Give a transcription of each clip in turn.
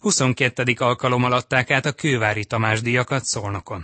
22. alkalommal adták át a Kővári Tamás díjakat Szolnokon.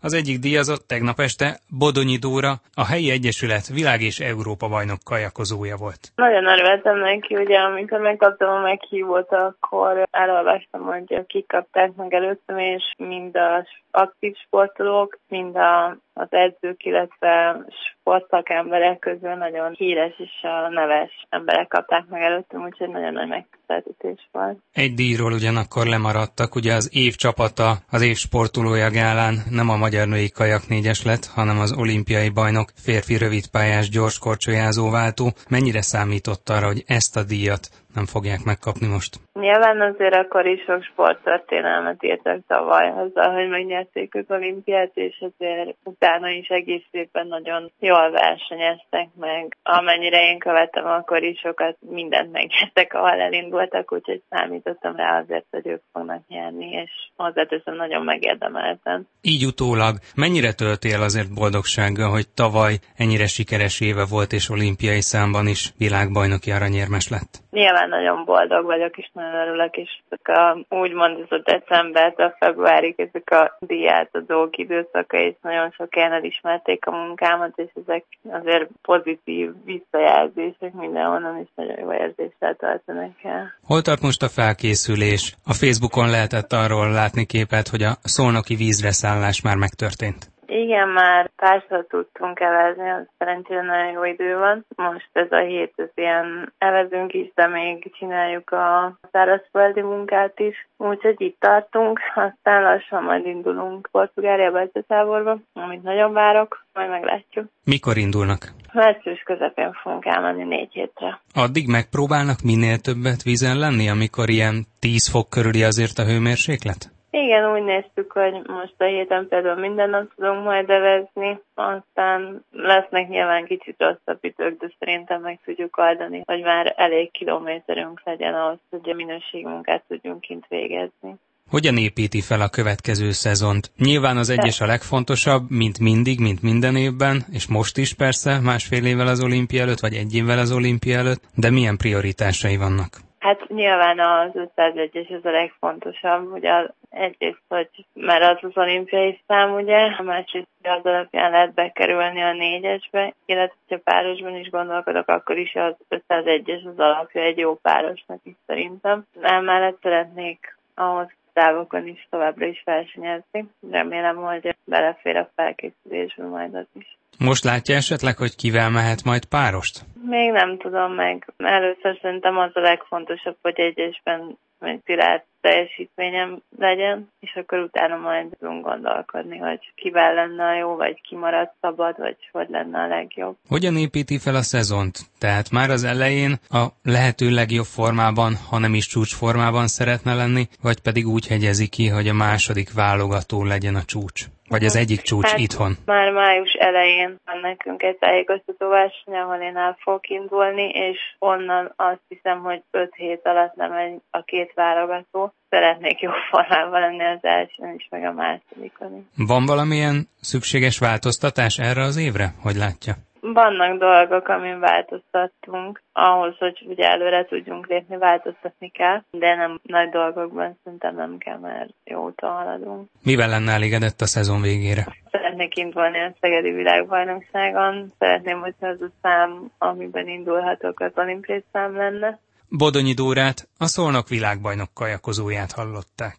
Az egyik díjazott tegnap este Bodonyi Dóra, a helyi egyesület világ és Európa bajnok kajakozója volt. Nagyon örültem neki, ugye amikor megkaptam a meghívót, akkor elolvastam, hogy kik kapták meg előttem, és mind az aktív sportolók, mind a az edzők, illetve sportszakemberek közül nagyon híres és a neves emberek kapták meg előttem, úgyhogy nagyon nagy megtiszteltetés volt. Egy díjról ugyanakkor lemaradtak, ugye az év csapata, az év sportolója gálán nem a magyar női kajak négyes lett, hanem az olimpiai bajnok férfi rövidpályás gyors korcsolyázó váltó. Mennyire számított arra, hogy ezt a díjat nem fogják megkapni most? Nyilván azért akkor is sok sporttörténelmet írtak tavaly azzal, hogy megnyerték az olimpiát, és azért utána is egész évben nagyon jól versenyeztek meg. Amennyire én követem, akkor is sokat mindent megnyertek, ahol elindultak, úgyhogy számítottam rá azért, hogy ők fognak nyerni, és hozzáteszem nagyon megérdemelten. Így utólag mennyire töltél azért boldogsággal, hogy tavaly ennyire sikeres éve volt, és olimpiai számban is világbajnoki aranyérmes lett? Nyilván nagyon boldog vagyok, és nagyon örülök, és ezek a, úgymond ez a decembertől februárig ezek a diátadók időszaka, és nagyon sok ilyen elismerték a munkámat, és ezek azért pozitív visszajelzések mindenhonnan, is nagyon jó érzéssel töltenek el. Hol tart most a felkészülés? A Facebookon lehetett arról látni képet, hogy a szolnoki vízre szállás már megtörtént. Igen, már társat tudtunk evezni, az szerencsére nagyon jó idő van. Most ez a hét, ez ilyen evezünk is, de még csináljuk a szárazföldi munkát is. Úgyhogy itt tartunk, aztán lassan majd indulunk Portugáliába táborba, amit nagyon várok, majd meglátjuk. Mikor indulnak? Március közepén fogunk elmenni négy hétre. Addig megpróbálnak minél többet vízen lenni, amikor ilyen 10 fok körüli azért a hőmérséklet? Igen, úgy néztük, hogy most a héten például minden nap tudunk majd evezni, aztán lesznek nyilván kicsit rosszabb idők, de szerintem meg tudjuk oldani, hogy már elég kilométerünk legyen ahhoz, hogy a minőségmunkát tudjunk kint végezni. Hogyan építi fel a következő szezont? Nyilván az egyes a legfontosabb, mint mindig, mint minden évben, és most is persze, másfél évvel az olimpia előtt, vagy egy évvel az olimpia előtt, de milyen prioritásai vannak? Hát nyilván az 501-es az a legfontosabb, ugye egyrészt, hogy mert az az olimpiai szám, ugye, a másrészt az alapján lehet bekerülni a négyesbe, illetve ha párosban is gondolkodok, akkor is az 501-es az alapja egy jó párosnak is szerintem. Emellett szeretnék ahhoz távokon is továbbra is versenyezni. Remélem, hogy belefér a felkészülésbe majd az is. Most látja esetleg, hogy kivel mehet majd párost? Még nem tudom meg. Először szerintem az a legfontosabb, hogy egyesben egy szilárd teljesítményem legyen, és akkor utána majd tudunk gondolkodni, hogy kivel lenne a jó, vagy ki marad szabad, vagy hogy lenne a legjobb. Hogyan építi fel a szezont? Tehát már az elején a lehető legjobb formában, ha nem is csúcsformában szeretne lenni, vagy pedig úgy hegyezi ki, hogy a második válogató legyen a csúcs? Vagy az egyik csúcs hát itthon? Már május elején van nekünk egy tájékoztató verseny, ahol én el fogok indulni, és onnan azt hiszem, hogy 5 hét alatt nem egy a két válogató. Szeretnék jó formában lenni az elsőn is, meg a másodikon is. Van valamilyen szükséges változtatás erre az évre? Hogy látja? Vannak dolgok, amin változtattunk. Ahhoz, hogy ugye előre tudjunk lépni, változtatni kell, de nem nagy dolgokban szerintem nem kell, mert jó úton haladunk. Mivel lenne elégedett a szezon végére? Szeretnék indulni a Szegedi Világbajnokságon. Szeretném, hogy az a szám, amiben indulhatok, az olimpiai szám lenne. Bodonyi Dórát, a Szolnok világbajnok kajakozóját hallották.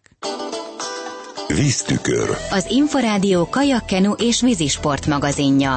Víztükör. Az Inforádió kajakkenu és vízisport magazinja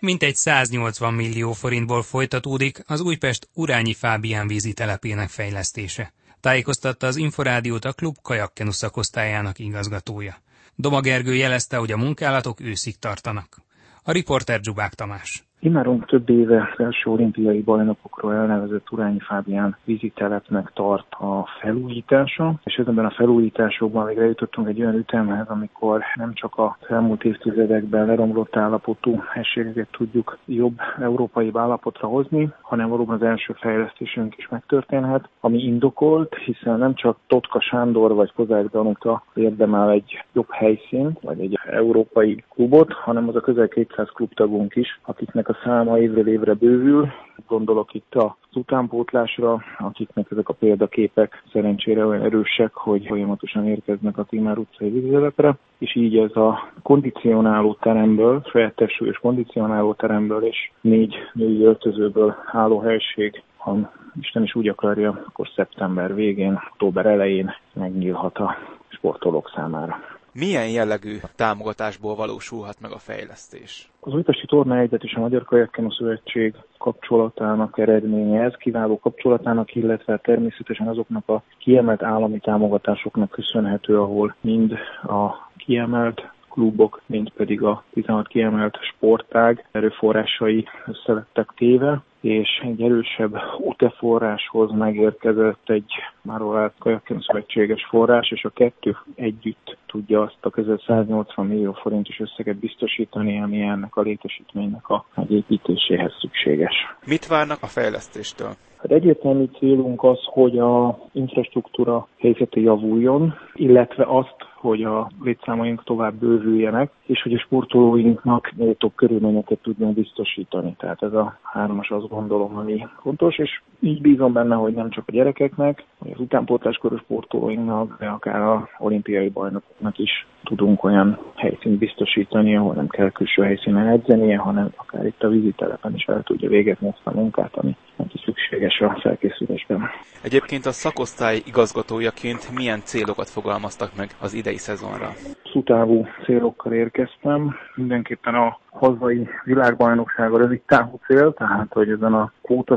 mintegy 180 millió forintból folytatódik az Újpest Urányi Fábián vízi telepének fejlesztése. Tájékoztatta az Inforádiót a klub kajakkenu szakosztályának igazgatója. Doma Gergő jelezte, hogy a munkálatok őszig tartanak. A riporter Zsubák Tamás. Imáron több éve első olimpiai bajnokokról elnevezett Urányi Fábián vízitelepnek tart a felújítása, és ebben a felújításokban még eljutottunk egy olyan ütemhez, amikor nem csak a elmúlt évtizedekben leromlott állapotú helységeket tudjuk jobb európai állapotra hozni, hanem valóban az első fejlesztésünk is megtörténhet, ami indokolt, hiszen nem csak Totka Sándor vagy Kozák Danuta érdemel egy jobb helyszínt, vagy egy európai klubot, hanem az a közel 200 klubtagunk is, akiknek a száma évről évre bővül. Gondolok itt az utánpótlásra, akiknek ezek a példaképek szerencsére olyan erősek, hogy folyamatosan érkeznek a Timár utcai vízzelepre, és így ez a kondicionáló teremből, saját testsúlyos kondicionáló teremből és négy női öltözőből álló helység, ha Isten is úgy akarja, akkor szeptember végén, október elején megnyílhat a sportolók számára. Milyen jellegű támogatásból valósulhat meg a fejlesztés? Az Újpesti Torna Egyet és a Magyar Kajakkenu Szövetség kapcsolatának eredménye ez, kiváló kapcsolatának, illetve természetesen azoknak a kiemelt állami támogatásoknak köszönhető, ahol mind a kiemelt klubok, mint pedig a 16 kiemelt sportág erőforrásai összelettek téve, és egy erősebb UTE-forráshoz megérkezett egy már alátt kajakken szövetséges forrás, és a kettő együtt tudja azt a közel 180 millió forintos összeget biztosítani, ami ennek a létesítménynek a megépítéséhez szükséges. Mit várnak a fejlesztéstől? Hát egyértelmű célunk az, hogy a infrastruktúra helyzete javuljon, illetve azt, hogy a létszámaink tovább bővüljenek, és hogy a sportolóinknak méltóbb körülményeket tudjunk biztosítani. Tehát ez a hármas azt gondolom, ami fontos, és így bízom benne, hogy nem csak a gyerekeknek, vagy az utánpótláskoros sportolóinknak, de akár a olimpiai bajnokoknak is tudunk olyan helyszínt biztosítani, ahol nem kell külső helyszínen edzenie, hanem akár itt a vízitelepen is el tudja végezni ezt a munkát, ami neki szükséges a felkészülésben. Egyébként a szakosztály igazgatójaként milyen célokat fogalmaztak meg az idei szezonra? Szutávú célokkal érkeztem. Mindenképpen a hazai világbajnokság a rövid távú cél, tehát hogy ezen a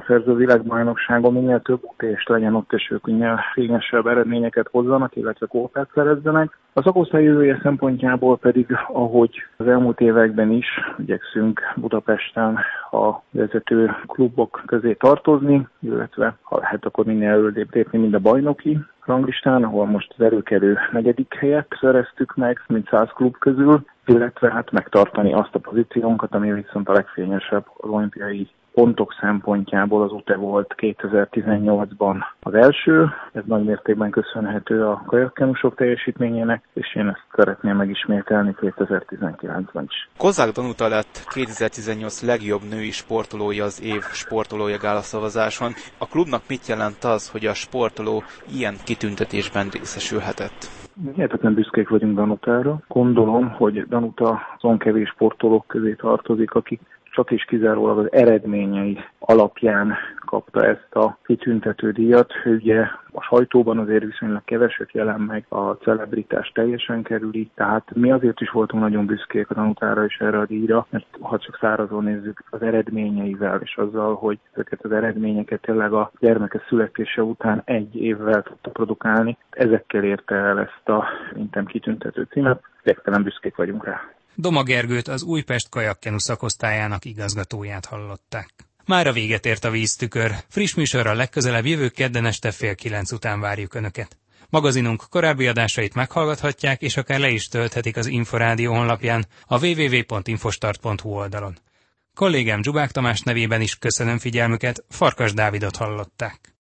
szerző világbajnokságon minél több utést legyen ott, és ők minél fényesebb eredményeket hozzanak, illetve kótát szerezzenek. A szakosztály jövője szempontjából pedig, ahogy az elmúlt években is igyekszünk Budapesten a vezető klubok közé tartozni, illetve ha lehet, akkor minél előrébb lépni, mind a bajnoki ranglistán, ahol most az erőkerő negyedik helyet szereztük meg, mint száz klub közül, illetve hát megtartani azt a pozíciónkat, ami viszont a legfényesebb olimpiai pontok szempontjából az UTE volt 2018-ban az első. Ez nagy mértékben köszönhető a kajakkenusok teljesítményének, és én ezt szeretném megismételni 2019-ben is. Kozák Danuta lett 2018 legjobb női sportolója az év sportolója gálaszavazáson. A klubnak mit jelent az, hogy a sportoló ilyen kitüntetésben részesülhetett? Hihetetlen büszkék vagyunk Danutára. Gondolom, hogy Danuta azon kevés sportolók közé tartozik, akik csak is kizárólag az eredményei alapján kapta ezt a kitüntető díjat. Ugye a sajtóban azért viszonylag keveset jelen meg, a celebritás teljesen kerüli, tehát mi azért is voltunk nagyon büszkék a tanutára és erre a díjra, mert ha csak szárazon nézzük az eredményeivel és azzal, hogy ezeket az eredményeket tényleg a gyermeke születése után egy évvel tudta produkálni, ezekkel érte el ezt a mintem kitüntető címet, végtelen büszkék vagyunk rá. Doma Gergőt az Újpest kajakkenu szakosztályának igazgatóját hallották. Már a véget ért a víztükör. Friss műsorra legközelebb jövő kedden este fél kilenc után várjuk Önöket. Magazinunk korábbi adásait meghallgathatják, és akár le is tölthetik az Inforádió honlapján, a www.infostart.hu oldalon. Kollégám Zsubák Tamás nevében is köszönöm figyelmüket, Farkas Dávidot hallották.